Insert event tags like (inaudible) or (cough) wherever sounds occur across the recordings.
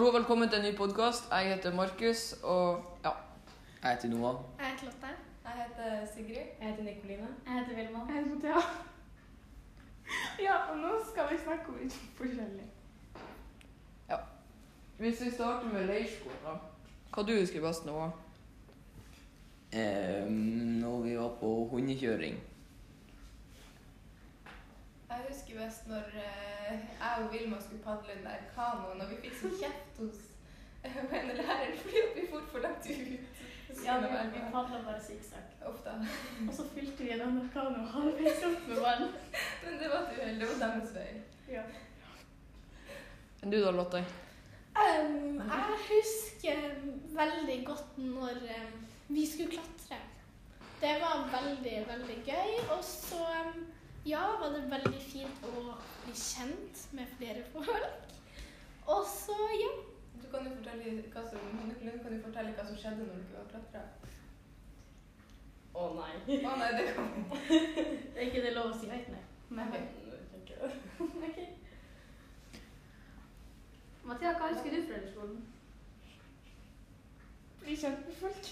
Hallo og velkommen til en ny podkast. Jeg heter Markus, og ja. Jeg heter Noah. Jeg heter Lotte. Jeg heter Sigrid. Jeg heter Nikoline. Jeg heter Vilma. Jeg heter Mathea. Ja, og nå skal vi snakke om litt forskjellig. Hvis vi starter med leirskolen, da. Hva du husker best nå? Eh, når vi var på hundekjøring. Jeg husker best når eh, jeg og Vilma skulle padle den der kanoen, og vi fikk så kjeft hos (laughs) en lærer fordi at vi for for langt ut. Ja, vi, vi padla bare sikksakk. Ofte. Og så fylte vi en annen kano halvveis opp med vann. Men det var et uhell. Det var deres feil. Ja. Enn du da, Lotte? Um, jeg husker veldig godt når um, vi skulle klatre. Det var veldig, veldig gøy. Og så um, ja, var det veldig fint å bli kjent med flere folk. Og så ja. Du kan jo fortelle hva som, kan du fortelle hva som skjedde når dere var klatra? Å nei. Å nei, det kan (laughs) Er ikke det lov å si høyt, nei? Men Ok. (laughs) Mathea, hva husker du fra leirskolen? Bli kjent med folk.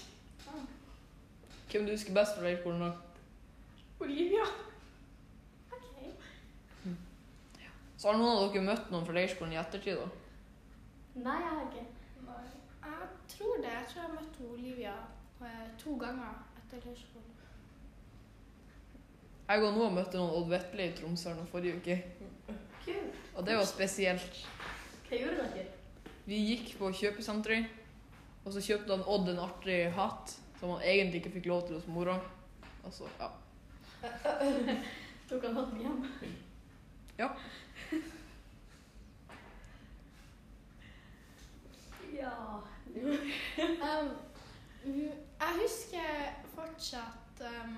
Hvem du husker best fra leirskolen? da? Olivia. Ok. Så har noen av dere møtt noen fra leirskolen i ettertid? da? Nei, jeg har ikke. Nei. Jeg tror det. Jeg tror jeg møtte Olivia eh, to ganger etter leirskolen. Jeg og Noah møtte noen Odd Vetle i Tromsø nå forrige uke. Kult. Og det var spesielt. Hva gjorde dere? Vi gikk på kjøpesenteret, og så kjøpte han Odd en artig hatt som han egentlig ikke fikk lov til hos mora. Altså, ja. (laughs) Tok han hatten hjem? Ja. Ja. Um, jeg husker fortsatt um,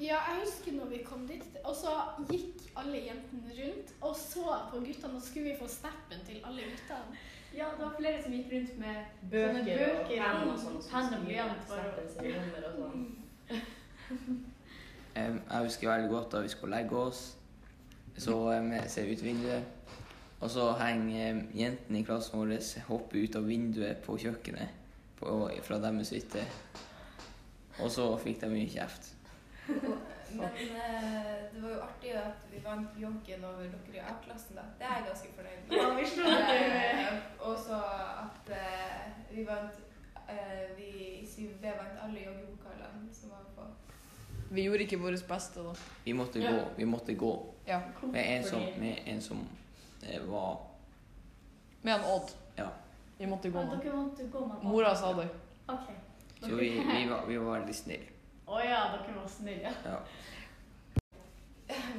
Ja, jeg husker når vi kom dit, og så gikk alle jentene rundt og så på guttene, og skulle vi få snappen til alle guttene. Ja, det var flere som gikk rundt med Bøker, Sånne bøker og penn og og sånn. penn og blyant sånn. Eh, (laughs) jeg husker veldig godt da vi skulle legge oss. Så vi ser vi ut vinduet, og så henger eh, jentene i klassen vår hopper ut av vinduet på kjøkkenet på, fra deres hytte. Og så fikk de mye kjeft. Men eh, det var jo artig at vi vant joggen over dere i A-klassen, da. Det er jeg ganske fornøyd med. Ja, vi dere Eh, Og så at eh, vi vant eh, Vi i 7B vant alle joggepokalene som var på. Vi gjorde ikke vårt beste, da. Vi måtte Ja. gå. Vi måtte gå Ja. med en som, med en som eh, var Med en Odd. Ja. Vi måtte gå med. dere måtte gå med Mora sa det. Ok. Så vi, vi, var, vi var veldig snille. Å ja, dere var snille. Ja.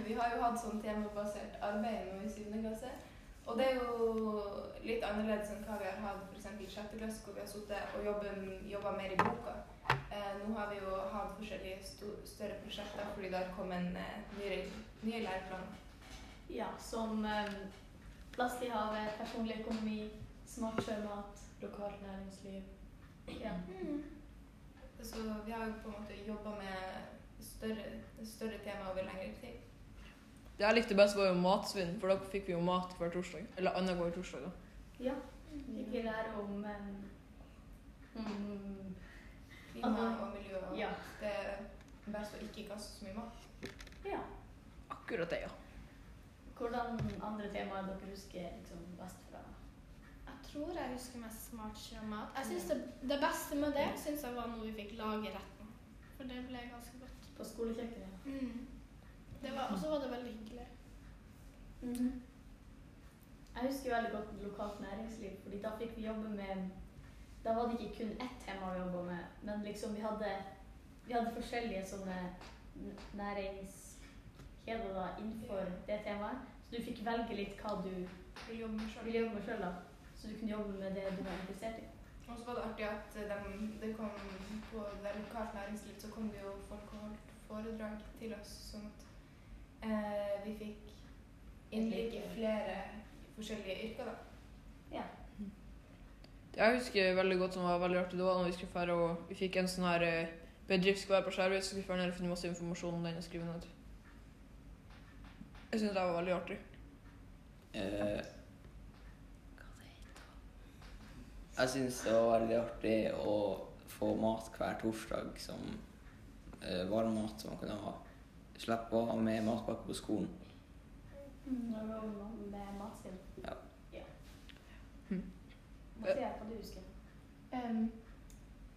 Vi har jo hatt sånn temabasert arbeid nå i 7. klasse. Og det er jo litt annerledes enn hva vi har hatt f.eks. i 6. klasse, hvor vi har sittet og jobbet mer i boka. Eh, nå har vi jo hatt forskjellige større prosjekter fordi det har kommet en, eh, ny, ny læreplan. Ja, som um, Plast i havet, personlig økonomi, smart sjømat, lokalt næringsliv. Ja. Mm. Så vi har jo på en måte jobba med større, større tema over lengre tid. Det jeg likte best, var jo matsvinn, for da fikk vi jo mat hver torsdag. Eller annenhver torsdag. da. ja. Fikk vi lære om um, mm, Klima Altså, og miljø. Ja. Det er best å ikke kaste så mye mat. ja. Akkurat det, ja. Hvordan andre temaer dere husker liksom, best fra? Jeg tror jeg husker mest smart sjømat. Jeg synes det, det beste med det synes jeg var noe vi fikk lage retten. For det ble ganske godt. På skolekjøkkenet? Mm. Og så var det veldig hyggelig. Mhm. Jeg husker veldig godt lokalt næringsliv, fordi da fikk vi jobbe med Da var det ikke kun ett tema vi jobba med, men liksom vi hadde, vi hadde forskjellige sånne n- det da innenfor det temaet. Så du fikk velge litt hva du Vil jobbe med selv. ville jobbe med sjøl. Så du kunne jobbe med det du var interessert i. Og så var det artig at de, det kom på det lokalt næringsliv, så kom det jo folk og holdt foredrag til oss, sånn at eh, vi fikk innblikk i flere forskjellige yrker, da. Ja. Jeg husker veldig godt som var veldig artig, det var når vi skulle fære og vi fikk en sånn her bedriftskvær bedrift skulle være på Skjervøy, så skulle vi fære ned og finne masse informasjon om den og skrive ned. Jeg synes det var veldig artig. Eh, Jeg syns det var veldig artig å få mat hver torsdag som eh, varmmat som man kunne ha. Slippe å ha med matpakke på skolen. Når du var med matsvinn. Ja. ja. Mm. Hva du husker Um,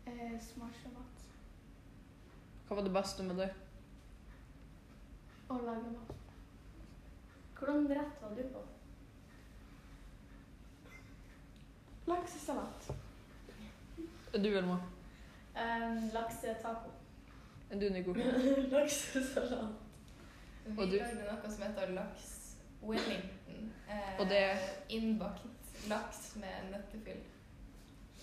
eh, mat Hva var det beste med det? Å lage mat. Hvordan rett var du på? Laksesalat. Du, Elma? Um, Laksetaco. En du, Nico? (laughs) Laksesalat. Vi Og du? lagde noe som heter laks Wellington. Eh, Og det- Innbakt laks med nøttefyll.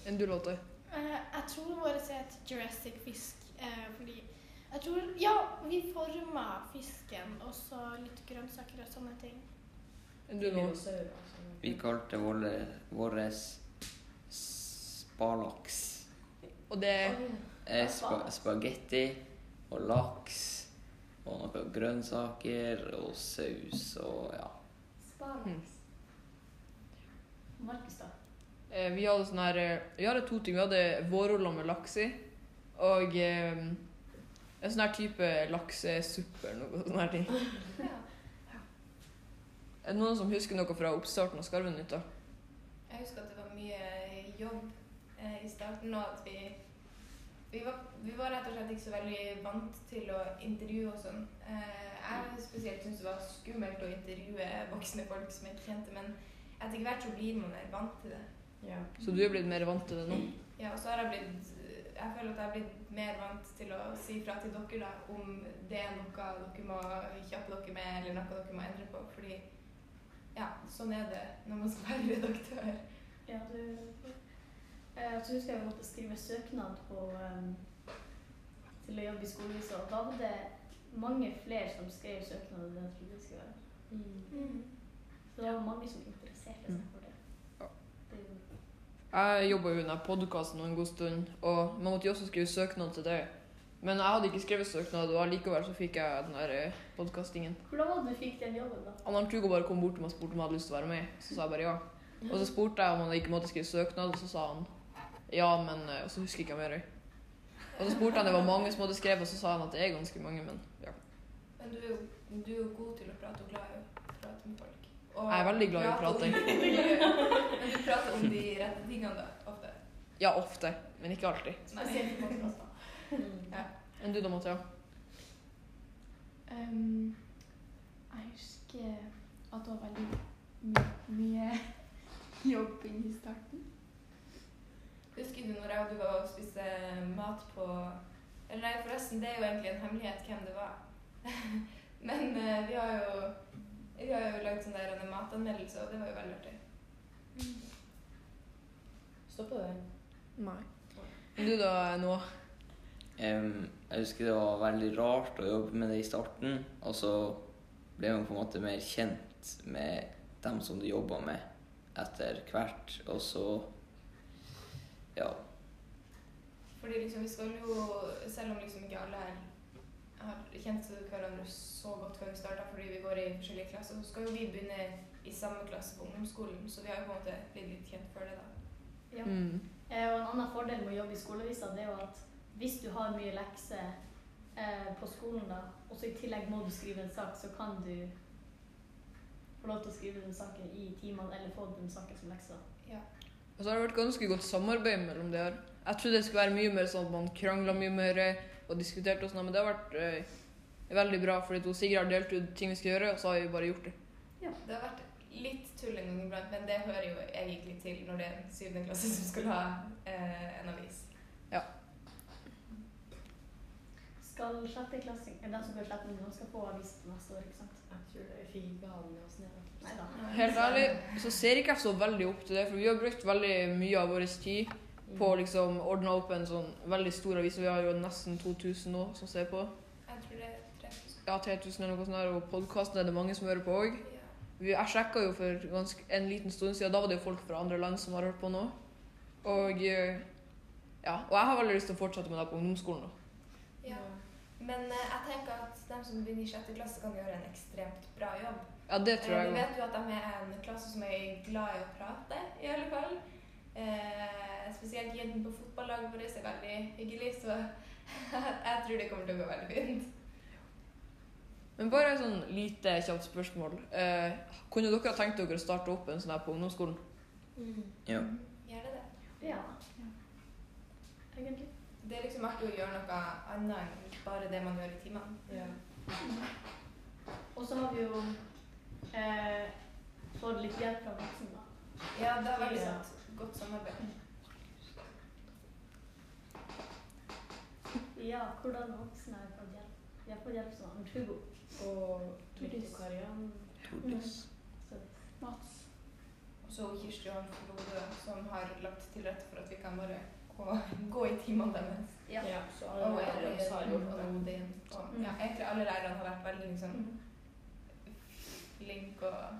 En du, Lotte? Uh, jeg tror våre het Jurassic Fisk uh, fordi jeg tror Ja, vi forma fisken og så litt grønnsaker og sånne ting. Du, nå? Vi kalte våre, vår spalaks Og det er spa, spagetti og laks og noen grønnsaker og saus og ja. Sparlaks. Markus, da? eh, Vi hadde sånn her eh, Vi hadde to ting. Vi hadde vårruller med laks i. Og eh, en sånn her type laksesuppe eller noe sånn her ting. Ja. Er det noen som husker noe fra oppstarten av Skarvenytt? da? Jeg husker at det var mye jobb eh, i starten, og at vi vi var, vi var rett og slett ikke så veldig vant til å intervjue og sånn. Eh, jeg spesielt syntes det var skummelt å intervjue voksne folk som jeg ikke kjente, men etter hvert så blir man mer vant til det. Så du er blitt mer vant til det nå? Ja, og så har jeg blitt Jeg føler at jeg har blitt mer vant til å si fra til dere da, om det er noe dere må kjappe dere med, eller noe dere må endre på. Fordi ja, sånn er det når man skal være redaktør. Ja, du eh, Så husker jeg vi måtte skrive søknad på um, til å jobbe i skolehuset, og da var det mange flere som skrev søknad enn jeg trodde det skulle være. Mm. Så det var mange som interesserte seg for det. Ja. det er jo- Jeg jobba jo i denne podkasten en god stund, og man måtte jo også skrive søknad til det. Men jeg hadde ikke skrevet søknad, og likevel så fikk jeg den der podkastingen. Hvordan var det du fikk den jobben, da? Anna Tugo bare kom bort til meg og spurte om jeg hadde lyst til å være med. Så sa jeg bare ja. Og så spurte jeg om han ikke måtte skrive søknad, og så sa han ja, men eh, Og så husker jeg ikke mer. Og så spurte han det var mange som hadde skrevet, og så sa han at det er ganske mange, men ja. Men du er, jo, du er jo god til å prate og glad i å prate med folk. Og (laughs) Jeg er veldig glad i å prate Men du prater om de rette tingene da, ofte. Ja, ofte, men ikke alltid. Spesielt på podkaster. (laughs) Ja. Enn du da, Mathea? Um, jeg husker at det var veldig my mye jobbing i starten. Husker du når jeg og du var og spiste mat på Eller nei, forresten, det er jo egentlig en hemmelighet hvem det var. (laughs) Men uh, vi har jo vi har jo lagd sånn der matanmeldelse, og det var jo veldig artig. Stoppa du? Nei. Du da, nå? Um, jeg husker det var veldig rart å jobbe med det i starten, og så ble man på en måte mer kjent med dem som du jobba med etter hvert, og så ja. Fordi liksom vi skal jo, selv om liksom ikke alle her har kjent hverandre så godt før vi starta fordi vi går i forskjellige klasser, så skal jo vi begynne i samme klasse på ungdomsskolen, så vi har jo på en måte blitt litt kjent før det, da. Ja. Mm. Eh, og en annen fordel med å jobbe i skolevisa, det er jo at hvis du har mye lekser eh, på skolen, da, og så i tillegg må du skrive en sak, så kan du få lov til å skrive den saken i timene, eller få den saken som lekser. Ja. Og så har det vært ganske godt samarbeid mellom det her. Jeg trodde det skulle være mye mer sånn at man krangla mye mer og diskutert og sånn, men det har vært eh, veldig bra, fordi to Sigrid har delt ut ting vi skal gjøre, og så har vi bare gjort det. Ja, Det har vært litt tull en gang iblant, men det hører jo egentlig til når det er en syvende klasse som skal ha eh, en avis. Ja. Skal sjetteklassing Eller den som går sjette, nå, skal få avis til neste år, ikke sant? Jeg tror det er fire gaver og sånn. Nei da. Helt ærlig så ser ikke jeg så veldig opp til det, for vi har brukt veldig mye av vår tid på å liksom ordna opp en sånn veldig stor avis. Vi har jo nesten 2000 nå som ser på. Jeg tror det er 3000. Ja, 3000 eller noe sånt, der, og podkasten er det mange som hører på òg. Jeg sjekka jo for ganske, en liten stund siden, da var det jo folk fra andre land som har hørt på nå. Og eh, ja, og jeg har veldig lyst til å fortsette med det på ungdomsskolen. da. Ja. Men eh, jeg tenker at de som begynner i sjette klasse, kan gjøre en ekstremt bra jobb. Ja, det tror Eh, jeg Vi òg. vet jo at de er en klasse som er glad i å prate, i alle fall. Eh, spesielt jentene på fotballaget vårt er veldig hyggelig, så (laughs) jeg tror det kommer til å gå veldig fint. Men bare et sånn lite kjapt spørsmål. Eh, kunne dere ha tenkt dere å starte opp en sånn her på ungdomsskolen? Ja. Gjør det det? Ja. Egentlig. Det er liksom artig å gjøre noe annet enn bare det man gjør i timene. Og så har vi jo eh, fått litt hjelp fra voksne, da. Ja, det har vært Ja. Godt samarbeid. Ja, hvordan voksne har vi fått hjelp? Vi har fått hjelp som Hugo. Og litt Og Karian. Tordis. Mm. Mats. Og så Kirsti og Frode som har lagt til rette for at vi kan bare gå, gå i timene deres. ja. Ja, så Og alle lærere har gjort det. Odin. Og, Mm. ja, tror alle lærerne har vært veldig liksom, Mhm. flinke og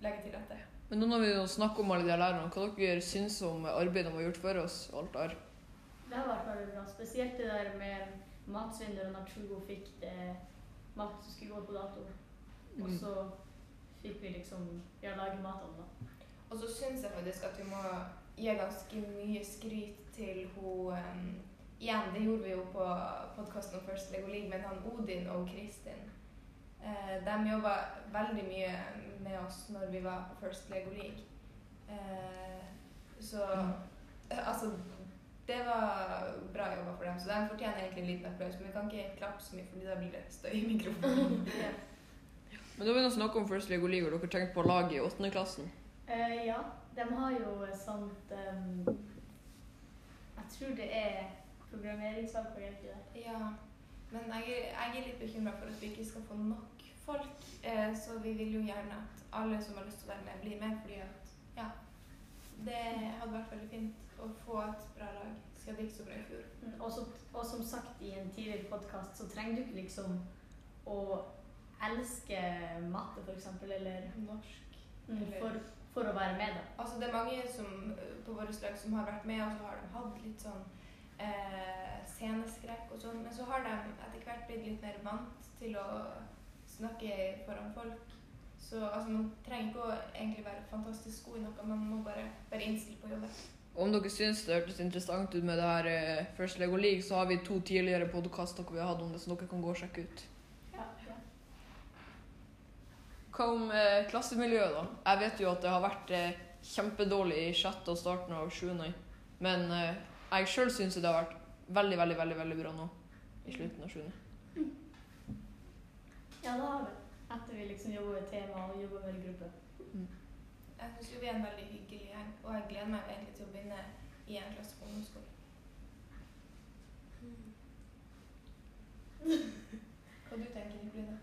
legge til rette. Men nå når vi snakker om alle de lærerne, hva dere syns om arbeidet de har gjort for oss? og alt det her? Det har vært veldig bra. Spesielt det der med matsvindel når Hugo fikk det mat som skulle gå på dato. Og Mm. så fikk vi liksom ja, lage om det. Og så syns jeg faktisk at vi må gi ganske mye skryt til hun um, Igjen, det gjorde vi jo på podkasten om First Lego League, men han Odin og Kristin eh, De jobba veldig mye med oss når vi var på First Lego League. Eh, så altså Det var bra jobba for dem, så de fortjener egentlig en liten applaus. Men vi kan ikke klappe så mye, fordi da blir det støy i mikrofonen. (laughs) Men da vil vi snakke om First Lego League, og dere tenkte på laget i åttende klassen. Eh, ja, de har jo sånt um, Jeg tror det er programmeringsfag på egentlig det. Ja, men jeg jeg er litt bekymra for at vi ikke skal få nok folk. Eh, så vi vil jo gjerne at alle som har lyst til å være med, blir med. Fordi at ja, det hadde vært veldig fint å få et bra lag. Skal det ikke så bra i fjor. Mm, Og, så, og som sagt i en tidligere podkast, så trenger du ikke liksom å elske matte, f.eks., eller Norsk. mm, Eller- for, for å være med, da. Altså det er mange som, eh, på vårt lag som har vært med, og så har de hatt litt sånn eh, sceneskrekk og sånn. Men så har de etter hvert blitt litt mer vant til å snakke foran folk. Så altså, man trenger ikke å egentlig være fantastisk god i noe, man må bare være innstilt på å jobbe. Om dere syns det hørtes interessant ut med det her eh, First Lego League, så har vi to tidligere podkaster vi har hatt om det, så dere kan gå og sjekke ut. Ja, ja. Hva om eh, klassemiljøet, da? Jeg vet jo at det har vært eh, kjempedårlig i sjette og starten av sjuende. Men eh, jeg sjøl syns det har vært veldig, veldig, veldig, veldig bra nå i slutten av sjuende. Ja, det har vi. Etter vi liksom jobber med tema og jobber med gruppe. Jeg syns vi er en veldig hyggelig gjeng, og jeg gleder meg egentlig til å begynne i en klasse på ungdomsskolen. (laughs) Hva du tenker Nikoline?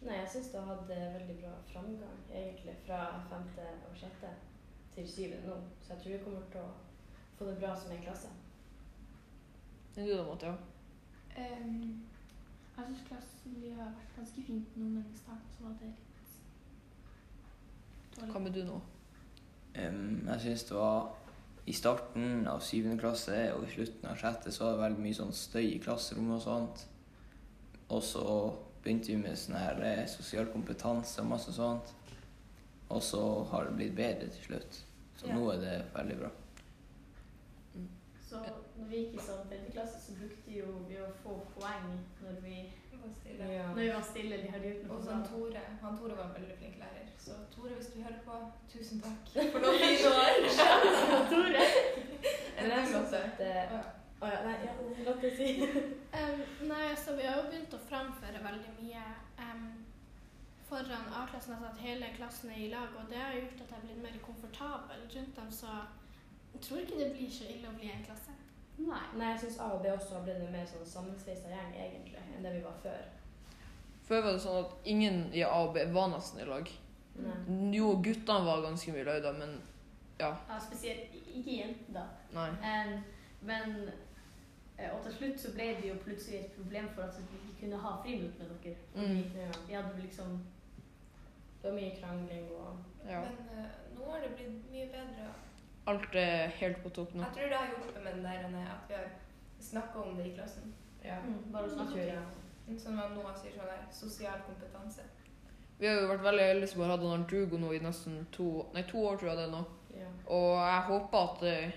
Nei, jeg syns du har hatt eh, veldig bra framgang, egentlig, fra femte og sjette til syvende nå. Så jeg tror vi kommer til å få det bra som en klasse. Det er du da, Matheo? Um, jeg syns klassen vi har vært ganske fint nå, men i starten så var det litt Hva med du nå? Um, jeg syns det var I starten av syvende klasse og i slutten av sjette så var det veldig mye sånn støy i klasserommet og sånt. Og så begynte vi med sånn her eh, sosial kompetanse og masse sånt. Og så har det blitt bedre til slutt. Så Ja. nå er det veldig bra. Så når vi gikk i sånn femte klasse, så brukte jo vi å få poeng når vi. Ja. når vi var stille. De hadde gjort noe Og sånn. Tore. Han Tore var en veldig flink lærer. Så Tore, hvis du hører på, tusen takk (laughs) for noen fine år. Tore! Synes at eh, Ja. Å ja, nei, ja, la meg si. (laughs) Em, nei, altså vi har jo begynt å framføre veldig mye um, foran A-klassen, altså at hele klassen er i lag, og det har gjort at jeg har blitt mer komfortabel rundt dem, så jeg tror ikke det blir så ille å bli en klasse. Nei. Nei, jeg syns A og B også har blitt en mer sånn sammensveisa gjeng, egentlig, enn det vi var før. Før var det sånn at ingen i A og B var nesten i lag. Nei. Jo, guttene var ganske mye løyda, men ja. Ja, spesielt ikke jenter, da. Nei. Em, men eh, Og til slutt så ble det jo plutselig et problem for at vi ikke kunne ha friminutt med dere. Fordi Mm. Ja. vi hadde liksom Det var mye krangling og Ja. Men uh, nå har det blitt mye bedre. Alt er helt på topp nå. Jeg tror det har hjulpet med den der at vi har snakka om det i klassen. Ja. mm, Bare å snakke om det. jeg. Som Noah sier sånn der, sosial kompetanse. Vi har jo vært veldig heldige som har hatt han Drugo nå i nesten to, nei, to år, tror jeg det er nå. Ja. Og jeg håper at eh,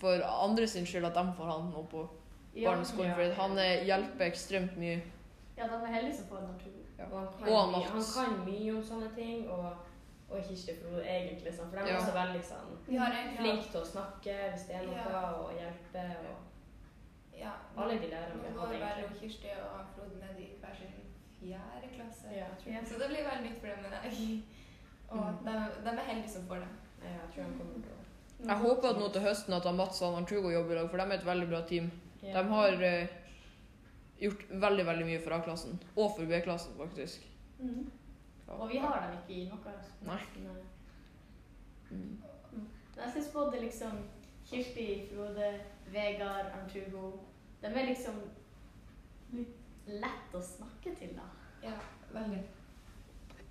for andre sin skyld at de får han nå på Ja, barneskolen, ja. for han eh, hjelper ekstremt mye. ja, de er heldige som får den tur. Ja. Og han kan, Og han han kan mye om sånne ting, og, og Kirsti egentlig, sånn, for de er Ja. også veldig sånn ja, flinke til å snakke hvis det er noe, Ja. og hjelpe. og Ja. Alle de lærerne vi Nå vel egentlig. og Kirsti og Frode ned i hver sin fjerde klasse. Ja. Så det blir veldig nytt for dem. i dag, (laughs) Og Mm. de, de er heldige som får det. ja, jeg tror han kommer til å Jeg håper at nå til høsten at Mats og han Artugo jobber i lag, for de er et veldig bra team. Ja. De har uh, gjort veldig veldig mye for A-klassen, og for B-klassen faktisk. Mhm. Og vi har dem ikke i noe. Nei. Mm. Men jeg syns både liksom Kirsti, Frode, Vegard, Arntugo De er liksom lett å snakke til, da. Ja, veldig.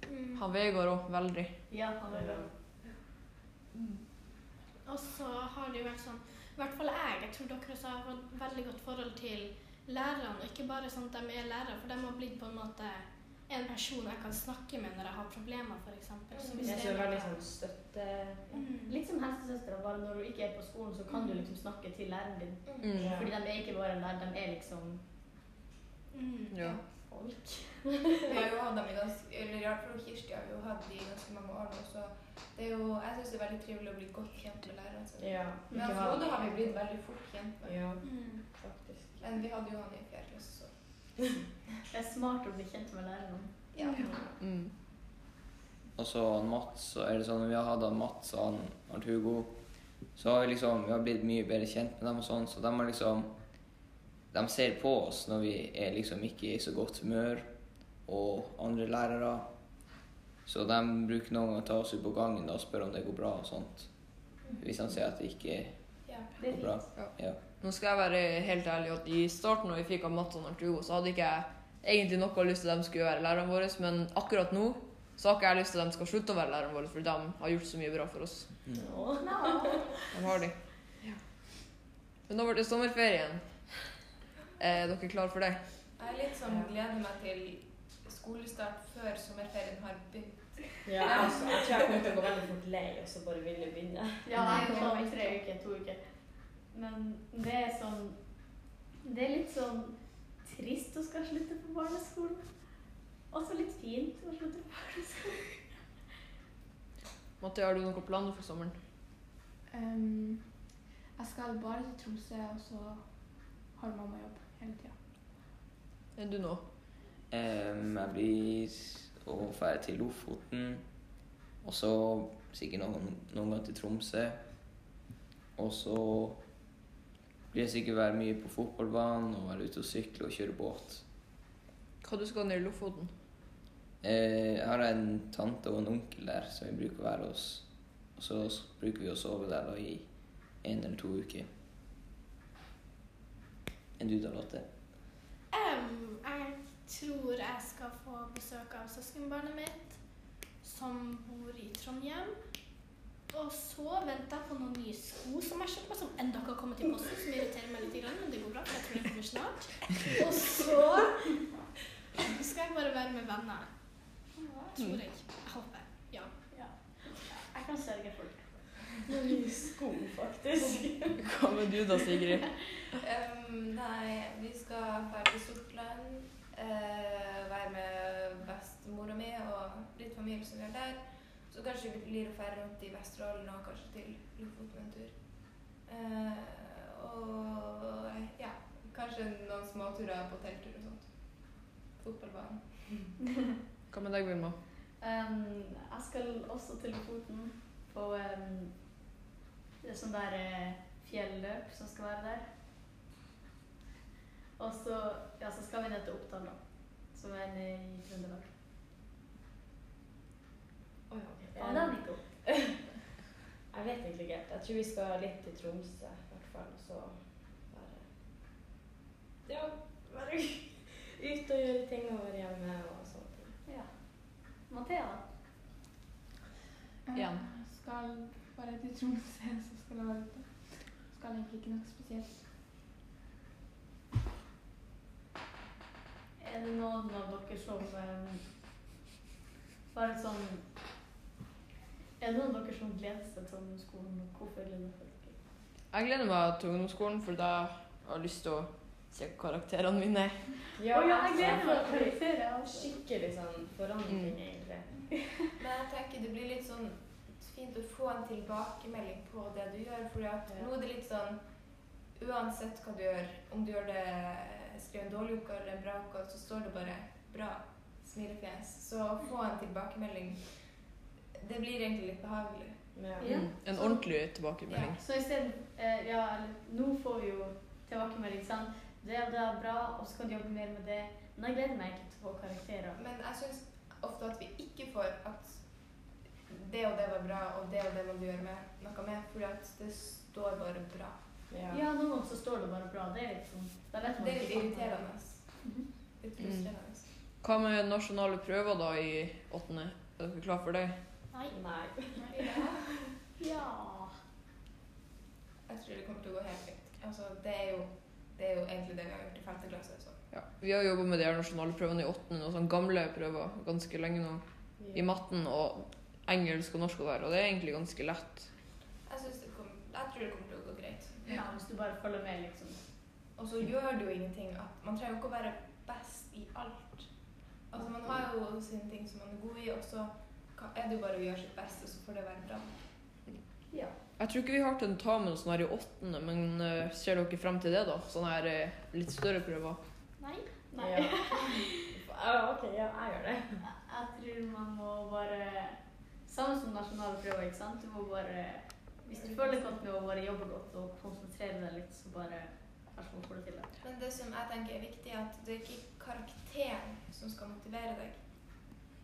Mm. Han Vegard òg, veldig. Ja, han er Mm. Og så har det jo vært sånn I hvert fall jeg. Jeg tror dere også har fått veldig godt forhold til lærerne. Ikke bare sånn at de er lærere, for de har blitt på en måte en person jeg kan snakke med når jeg har problemer, f.eks. Så det er veldig sånn støtte... mm. Litt som helsesøstera, bare når du ikke er på skolen, så kan du liksom snakke til læreren din. Mm. Fordi de er ikke bare en lærer, de er liksom Mm. Ja. folk. (laughs) Vi har jo hatt dem i ganske Eller i hvert fall Kirsti har jo hatt i ganske mange år nå, så det er jo Jeg syns det er veldig trivelig å bli godt kjent med læreren. Altså. Ja. Men Frode har vi blitt veldig fort kjent med. Ja, Mm. faktisk. Men vi hadde jo han i fjerde klasse, så (laughs) Det er smart å bli kjent med læreren. ja. Mm. Og så Mats, så er det sånn vi har hatt Mats og han Arnt-Hugo, så har vi liksom, vi har blitt mye bedre kjent med dem og sånn, så de har liksom, de ser på oss når vi er liksom ikke i så godt humør, og andre lærere, så de bruker noen ganger å ta oss ut på gangen og spørre om det går bra og sånt, hvis de ser at det ikke ja. Det går bra. Ja. Nå skal jeg være helt ærlig at i starten når vi fikk av Mats og Arturo, så hadde ikke jeg egentlig noe lyst til at de skulle være lærerne våre, men akkurat nå så har ikke jeg lyst til at de skal slutte å være lærerne våre, for de har gjort så mye bra for oss. Nå. De har de. Ja. Men nå ble det sommerferien. Er dere klare for det? Jeg er litt sånn gleder meg til skolestart før sommerferien har begynt. Ja, altså, jeg tror jeg kommer til å gå veldig fort lei, og så bare ville begynne. Ja, nei, (laughs) er sånn tre uker, to uker. Men det er sånn Det er litt sånn trist å skal slutte på barneskolen. Også litt fint å slutte på barneskolen. Mathea, har du noen planer for sommeren? Um, jeg skal bare til Tromsø, og så har mamma jobb hele tida. Er du nå? Um, jeg blir å dra til Lofoten, og så sikkert noen, noen ganger til Tromsø. Og så blir jeg sikkert være mye på fotballbanen og være ute og sykle og kjøre båt. Hva du skal ned i Lofoten? Eh, jeg har en tante og en onkel der som vi bruker å være hos. Og så bruker vi å sove der da i en eller to uker. Enn du da, Lotte? Um, jeg tror jeg skal få besøk av søskenbarnet mitt, som bor i Trondheim. Og så venter jeg på noen nye sko som jeg kjøpte meg, som ennå ikke har kommet i posten, som irriterer meg litt, grann, men det går bra, for jeg tror det kommer snart. Og så skal jeg bare være med venner. Tror jeg. Jeg håper. Ja. Jeg kan sørge for det. Noen nye sko, faktisk. (laughs) Hva med du da, Sigrid? Um, nei, vi skal dra til Sortland, Uh, være med bestemora mi og litt familie som vi har der. Så kanskje vi blir å dra rundt i Vesterålen og kanskje til Lofoten en tur. Eh, og ja, kanskje noen småturer på telttur og sånt. Fotballbanen. (laughs) Hva med deg, Vilma? Um, jeg skal også til Lofoten på um, det sånn der eh, fjelløp som skal være der. Og så, ja, så skal vi ned til Oppdal, da. Som er nede i Trøndelag. Oh. Ja, gikk. (laughs) Jeg vet egentlig ikke helt. Jeg tror vi skal litt til Tromsø, i hvert fall. Og så bare Ja, være (laughs) ute og gjøre ting og være hjemme og sånne ting. Ja. Mathea, da? Eh, Jeg skal bare til Tromsø, så skal jeg være ute. Skal egentlig ikke noe spesielt. Er det noen av dere som um, bare sånn Er det noen av dere som gleder seg til ungdomsskolen, og hvorfor gleder dere dere? Jeg gleder meg til ungdomsskolen, for da har jeg lyst til å se karakterene mine. Ja, Å ja, jeg gleder meg altså, til karakterer. også. Skikkelig sånn forandring, Mm. egentlig. (laughs) Men jeg tenker det blir litt sånn fint å få en tilbakemelding på det du gjør. For Ja. nå er det litt sånn Uansett hva du gjør, om du gjør det skriver en dårlig oppgave eller en bra oppgave, så står det bare 'bra', smilefjes. Så få en tilbakemelding Det blir egentlig litt behagelig. Ja. Ja. Mm. En ordentlig tilbakemelding. Så i stedet, eh, ja, nå får vi jo tilbakemelding, sant? Det og det er bra, og så kan du jobbe mer med det. Men jeg gleder meg ikke til å få karakterer. Men jeg syns ofte at vi ikke får at det og det var bra, og det og det må du gjøre med, noe med, fordi at det står bare bra. Ja. Ja, noen ganger så står det bare bra. Det er litt sånn, da vet man Det er litt irriterende. Litt frustrerende. Mm. Hva med nasjonale prøver da i åttende? Er dere klar for det? Nei. Nei. (laughs) Ja. Jeg tror det kommer til å gå helt fint. Altså, det, er jo, det er jo egentlig det vi har gjort i femte klasse. Så. Ja. Vi har jobba med de her nasjonale prøvene i åttende, og sånne gamle prøver ganske lenge nå. I matten og engelsk og norsk og der, og det er egentlig ganske lett. Jeg, det kom, jeg tror det kommer til å gå greit. ja, hvis du bare følger med, liksom. Og så gjør det jo ingenting at man trenger jo ikke å være best i alt. Altså, man har jo sine ting som man er god i, og så er det jo bare å gjøre sitt beste, så får det være bra. Ja. Jeg tror ikke vi har tentamen sånn her i åttende, men uh, ser dere frem til det, da? Sånne her uh, litt større prøver. Nei. Nei. Ja. (laughs) Ok, ja, jeg gjør det. Jeg tror man må bare Samme som nasjonale prøver, ikke sant? Du må bare Hvis du føler godt med å bare jobbe godt og konsentrere deg litt, så bare Kanskje man får det til. det. Men det som jeg tenker er viktig, er at det er ikke karakteren som skal motivere deg.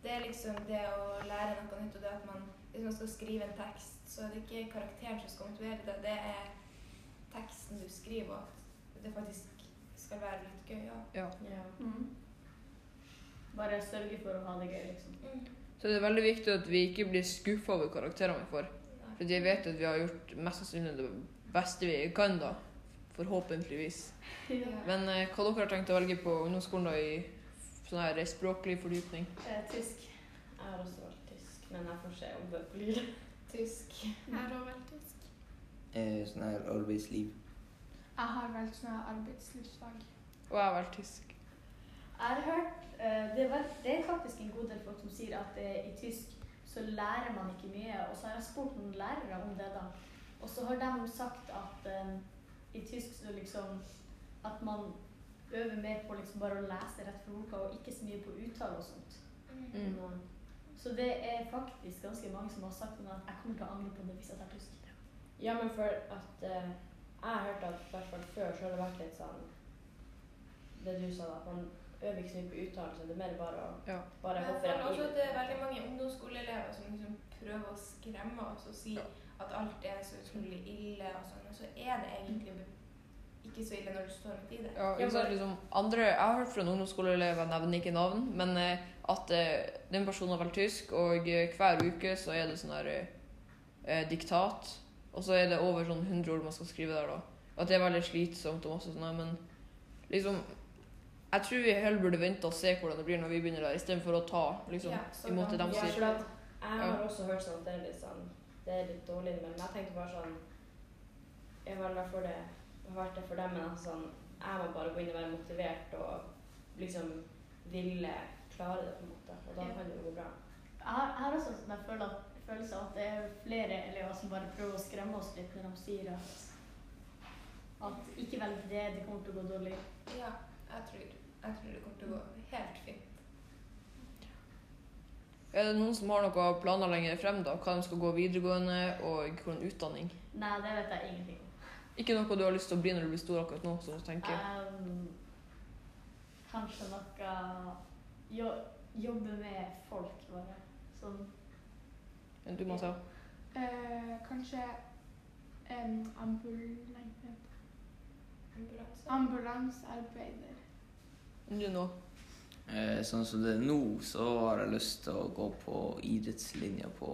Det er liksom det å lære noe nytt, og det at man Hvis man skal skrive en tekst, så er det ikke karakteren som skal motivere deg, det er teksten du skriver, og at det faktisk skal være litt gøy. Ja. Ja. Ja. Mm. Bare sørge for å ha det gøy, liksom. Mm. Så det er veldig viktig at vi ikke blir skuffa over karakterene vi får. For jeg vet at vi har gjort mest sannsynlig det beste vi kan, da. Forhåpentligvis. Ja. Men eh, hva dere har tenkt å velge på ungdomsskolen da i sånn her språklig fordypning? Eh, tysk. Jeg har også valgt tysk, men jeg får se om det blir Tysk. Jeg har også valgt tysk. Eh, sånn her arbeidsliv. Jeg har valgt sånn her arbeidslivsfag. Og jeg har valgt tysk. Jeg har hørt uh, det, er vel, det er faktisk en god del folk som sier at eh, i tysk så lærer man ikke mye. Og så har jeg spurt noen lærere om det, da. Og så har de sagt at eh, i tysk så liksom At man øver mer på liksom bare å lese rett fra boka, og ikke så mye på uttale og sånt. Mm. Så det er faktisk ganske mange som har sagt at jeg kommer til å angre på det hvis jeg tar tysk. Ja, men for at eh, Jeg har hørt at i hvert fall før så har det vært litt sånn Det du sa. At man øver ikke så mye på uttalelse. Det er mer bare å Ja. bare hoppe rett også at det er veldig mange ungdomsskoleelever som liksom prøver å skremme oss og si Ja. at alt er så utrolig ille og sånn, og så er det egentlig ikke så ille når du står midt i det. Ja, jeg, bare... liksom, andre, jeg har hørt fra en ungdomsskoleelev, jeg nevner ikke navn, men eh, at eh, den personen har valgt tysk, og eh, hver uke så er det sånn her eh, diktat, og så er det over sånn 100 ord man skal skrive der da. At det er veldig slitsomt og masse sånn, her, men liksom, jeg tror vi heller burde vente og se hvordan det blir når vi begynner der, i stedet for å ta liksom, Ja, så imot det de Ja, sier. at jeg har Ja. også hørt sånn at det er litt sånn Det er litt dårlig innimellom. Jeg tenkte bare sånn Jeg var i hvert fall det har vært det for dem, men altså sånn Jeg må bare gå inn og være motivert og liksom ville klare det, på en måte. Og da Ja. kan det jo gå bra. Jeg har, jeg har også en sånn følelse, følelse av at det er flere elever som bare prøver å skremme oss litt når de sier at, at ikke velg det, det kommer til å gå dårlig. Ja, jeg tror, jeg tror det kommer til å gå helt fint. Er det noen som har noen planer lenger frem da, hva de skal gå videregående og hvilken utdanning? Nei, det vet jeg ingenting. Ikke noe du har lyst til å bli når du blir stor akkurat nå, som du tenker? Um, kanskje noe jo, Jobbe med folk, bare. Sånn du, Masa? Uh, kanskje en ambul... Ambulanse. ambulansearbeider. Du nå? Eh, sånn som det er nå, så har jeg lyst til å gå på idrettslinja på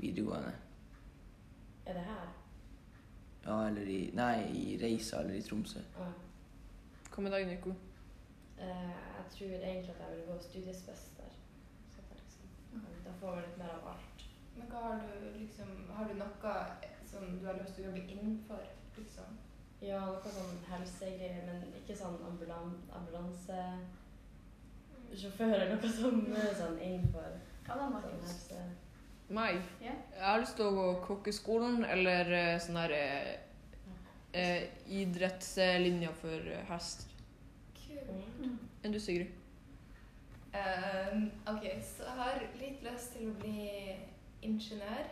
videregående. Er det her? Ja, eller i Nei, i Reisa eller i Tromsø. Hva med deg, Nico? Eh, jeg tror egentlig at jeg vil gå studiespes der. Så at jeg liksom, da får man litt mer av alt. Men hva har du liksom Har du noe som du har lyst til å jobbe innenfor, liksom? Ja, noe sånn helsegreier, men ikke sånn ambulan ambulansesjåfør eller noe som er sånn innenfor Hva da, sånn helse. Meg? Yeah. Jeg har lyst til å gå kokkeskolen eller eh, sånn her eh, eh, idrettslinja for hest. Kult. Enn du, Sigrid? Um, ok, så jeg har litt lyst til å bli ingeniør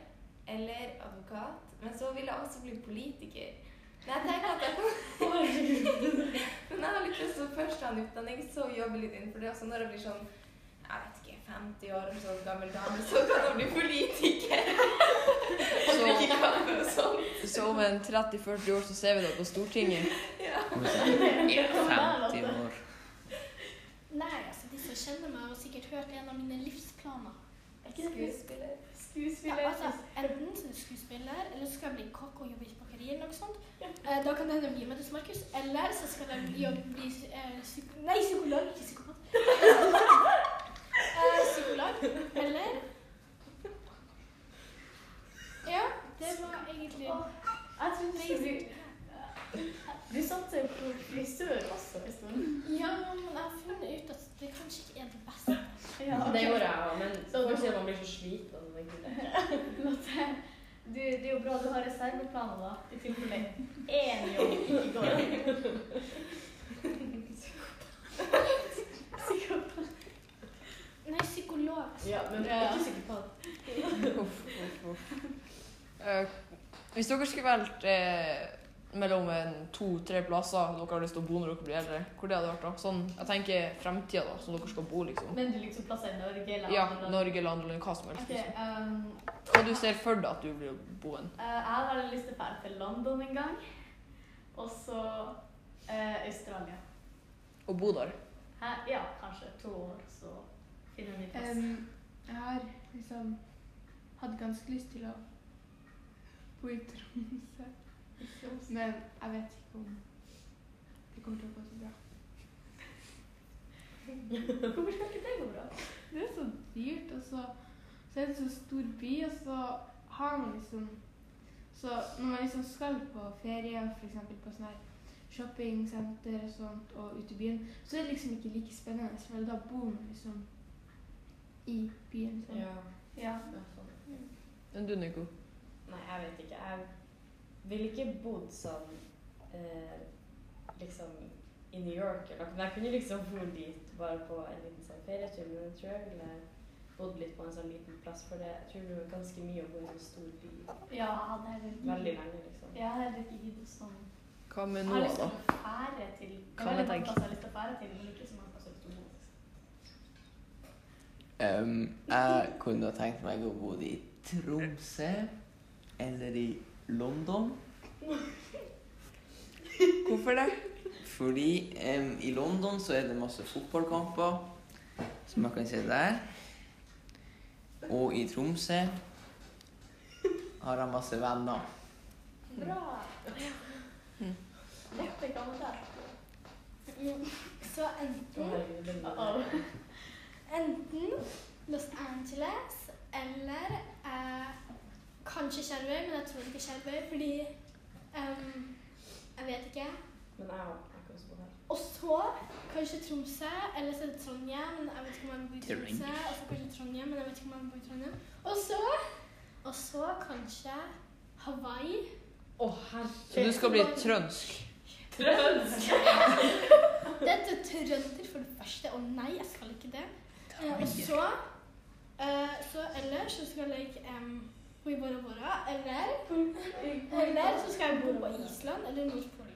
eller advokat, men så vil jeg også bli politiker. Men jeg tenker at jeg (laughs) Men jeg har litt lyst til å først ha en utdanning, så jobbe litt innenfor det. Og så når jeg blir sånn 50 år en sånn gammel dame, så kan han bli politiker. (laughs) Og drikke kaffe og sånn. Så om en 30-40 år så ser vi deg på Stortinget. Ja. 50 (laughs) år. Nei, altså de som kjenner meg, har sikkert hørt en av mine livsplaner. Skuespiller. Skuespiller. Ja, altså, enten så er skuespiller, eller så skal jeg bli kokk og jobbe i bakeri eller noe sånt. Eh, da kan det hende jeg blir med til Markus. Eller så skal jeg jobbe, bli eh, psyk Nei, psykolog, ikke psykopat. (laughs) eh, psykolog. Eller Ja, det var egentlig Jeg trodde bli Du satser jo på frisør også en stund. Ja, men jeg har funnet ut at det kanskje ikke er det beste. Ja, Det gjorde jeg òg, men Så folk si at man blir så sliten. (laughs) det. Du, det er jo bra du har reserveplaner, da. I tilfelle én jobb ikke går. (laughs) (laughs) Psykopat. Nei, psykolog. Ja, men jeg er ikke psykopat. (laughs) Uff, uff, uff. Eh, hvis dere skulle valgt eh, mellom en to-tre plasser dere har lyst til å bo når dere blir eldre, hvor det hadde vært da? Sånn, jeg tenker fremtida da, som dere skal bo liksom. Men du liksom plasser i Norge eller Ja, andre land? Norge eller andre land, hva som helst. Ok, Liksom. um, Hva du ser for deg at du blir boen? eh, jeg har lyst til å dra til London en gang. Og så eh, Australia. Og bo der? Her, ja, kanskje to år, så finner ny plass. Um, jeg har liksom hatt ganske lyst til å bo i Tromsø. Men jeg vet ikke om det kommer til å gå så bra. Hvorfor skal ikke det gå bra? Det er så dyrt, og så, så er det så stor by, og så har man liksom Så når man liksom skal på ferie, f.eks. på sånn her shoppingsenter og sånt, og ute i byen, så er det liksom ikke like spennende, for da bor man liksom i byen. Sånn. Ja. Ja. ja, sånn. Men du, Nico? Nei, jeg vet ikke. Jeg ville ikke bodd sånn eh, liksom i New York eller noe. Men jeg kunne liksom bodd dit bare på en liten sånn ferietur. Men jeg tror jeg ville bodd litt på en sånn liten plass, for det, jeg tror det er ganske mye å bo i en stor by Ja, det er veldig, veldig lenge, liksom. Ja, det er ikke giddet sånn. Hva med Jeg har lyst da? til å fære til Det Kan jeg plasser jeg har lyst til å fære til, men ikke så mange plasser jeg har lyst til å bo. Um, jeg kunne ha tenkt meg å bo i Tromsø eller i London. Hvorfor det? Fordi um, i London så er det masse fotballkamper som jeg kan se der. Og i Tromsø har jeg masse venner. Bra! Mm. Så enten herregud, det er Uh-oh. Enten Los Angeles eller eh, kanskje Skjervøy, men jeg tror ikke Skjervøy, fordi um, Jeg vet ikke. Men jeg har ikke kan også bo her. Og så kanskje Tromsø, eller så er det Trondheim, men jeg vet ikke om jeg bor bo i Tromsø. Og så kanskje Trondheim, men jeg vet ikke om jeg bor bo i Trondheim. Og så, og så kanskje Hawaii. Å, herregud. Så du skal bli trønsk? Trønsk! (laughs) Det er trønder for det første, og nei, jeg skal ikke det. Eh, og så, eh, så ellers så skal jeg bo i Bora Bora, eller, eller så skal jeg bo på Island eller Nordpolen.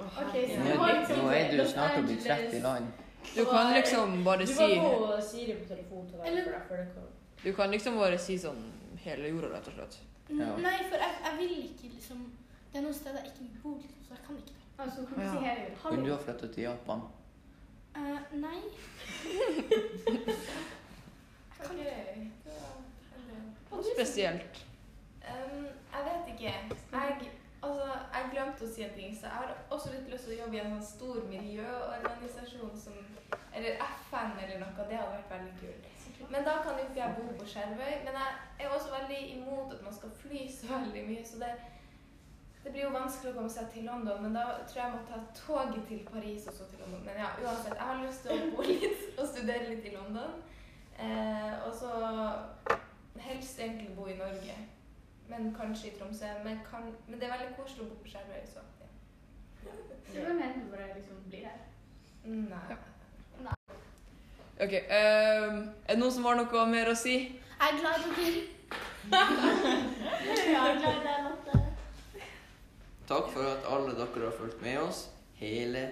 Okay, så Nå er, du- nå er du snart å bli Angeles. 30 land. Du kan liksom bare Du si må få Siri på telefon til deg, Du kan liksom bare si sånn hele jorda, rett og slett. Ja. Nei, for jeg, jeg vil ikke liksom Det er noen steder jeg ikke bor, liksom, så jeg kan ikke det. Altså, kan du Ja. si hele jorda? Kunne du ha flytta til Japan? Eh, nei. (laughs) okay. Og spesielt. Um, jeg vet ikke. Jeg, altså, jeg glemte å si en ting, så jeg har også litt lyst til å jobbe i en sånn stor miljøorganisasjon som eller FN eller noe. Det hadde vært veldig kult. Men da kan jo ikke jeg bo på Skjervøy. Men jeg er også veldig imot at man skal fly så veldig mye. Så det, det blir jo vanskelig å komme seg til London. Men da tror jeg jeg må ta toget til Paris og så til London. Men ja, uansett. Jeg har lyst til å bo (laughs) litt og studere litt i London. Eh, og så helst egentlig bo i Norge. Men kanskje i Tromsø. Men, kan, men det er veldig koselig å bo på Skjervøy, så ja. Hvem er det bare liksom blir her? Nei. OK. Um, er det noen som har noe mer å si? Jeg er glad i dere. (laughs) Ja, jeg er glad Lotte. Takk for at alle dere har fulgt med oss hele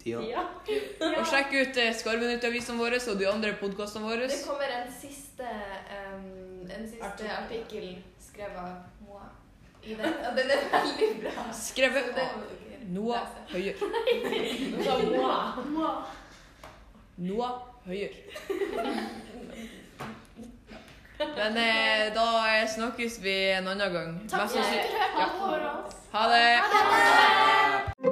tida. Ja. (laughs) Og sjekk ut eh, Skarvenytt-avisene våre og de andre podkastene våre. Det kommer en siste, um, en siste Artikkel. artikkel skrevet av Moa i den, og den er veldig bra. Skrevet av Noah. Høyer. (laughs) Noah Høyer. (laughs) Men eh, da snakkes vi en annen gang. Takk for at du hørte på oss. Ha det! Ha det!